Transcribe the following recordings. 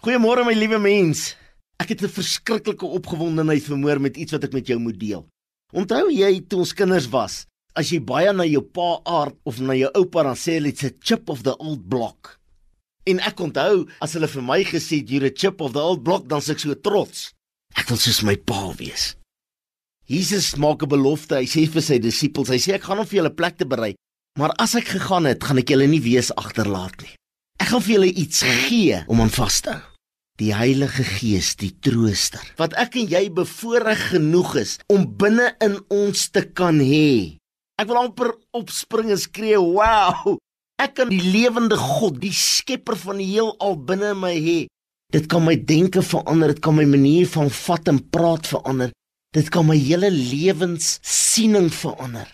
Goeiemôre my liewe mens. Ek het 'n verskriklike opgewondenheid vermoor met iets wat ek met jou moet deel. Onthou jy toe ons kinders was, as jy baie na jou pa aard of na jou oupa dan sê hulle it's a chip of the old block. En ek onthou as hulle vir my gesê you're a chip of the old block, dan sê ek so trots. Ek wil soos my pa wees. Jesus maak 'n belofte. Hy sê vir sy disippels, hy sê ek gaan hom vir julle plek te berei, maar as ek gegaan het, gaan ek julle nie wees agterlaat nie. Ek gaan vir julle iets gee om aan vas te hou die Heilige Gees, die trooster, wat ek en jy bevoorreg genoeg is om binne in ons te kan hê. Ek wil amper opspring en skree, "Wow! Ek kan die lewende God, die skepper van die heelal binne my hê." Dit kan my denke verander, dit kan my manier van vat en praat verander. Dit kan my hele lewenssiening verander.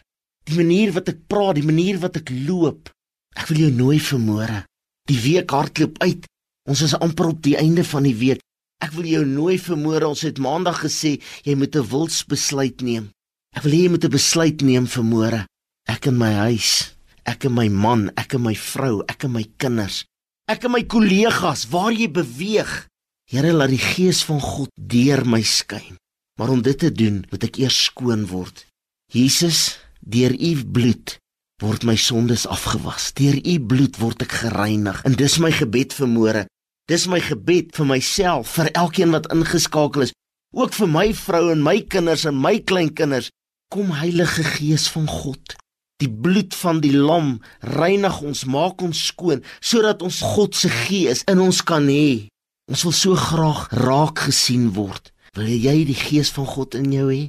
Die manier wat ek praat, die manier wat ek loop. Ek wil jou nooi vanmôre. Die week hardloop uit. Ons is amper op die einde van die week. Ek wil jou nooi vir môre. Ons het maandag gesê jy moet 'n wilsbesluit neem. Ek wil hê jy moet 'n besluit neem vir môre. Ek in my huis, ek en my man, ek en my vrou, ek en my kinders, ek en my kollegas, waar jy beweeg. Here laat die gees van God deur my skyn. Maar om dit te doen, moet ek eers skoon word. Jesus, deur u bloed word my sondes afgewas. Deur u bloed word ek gereinig. En dis my gebed vir môre. Dis my gebed vir myself, vir elkeen wat ingeskakel is, ook vir my vrou en my kinders en my kleinkinders. Kom Heilige Gees van God. Die bloed van die lam reinig ons, maak ons skoon sodat ons God se gees in ons kan hê. Ons wil so graag raak gesien word. Wil jy die gees van God in jou hê?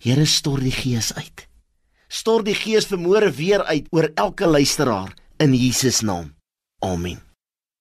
Here stort die gees uit. Stort die gees vermoere weer uit oor elke luisteraar in Jesus naam. Amen.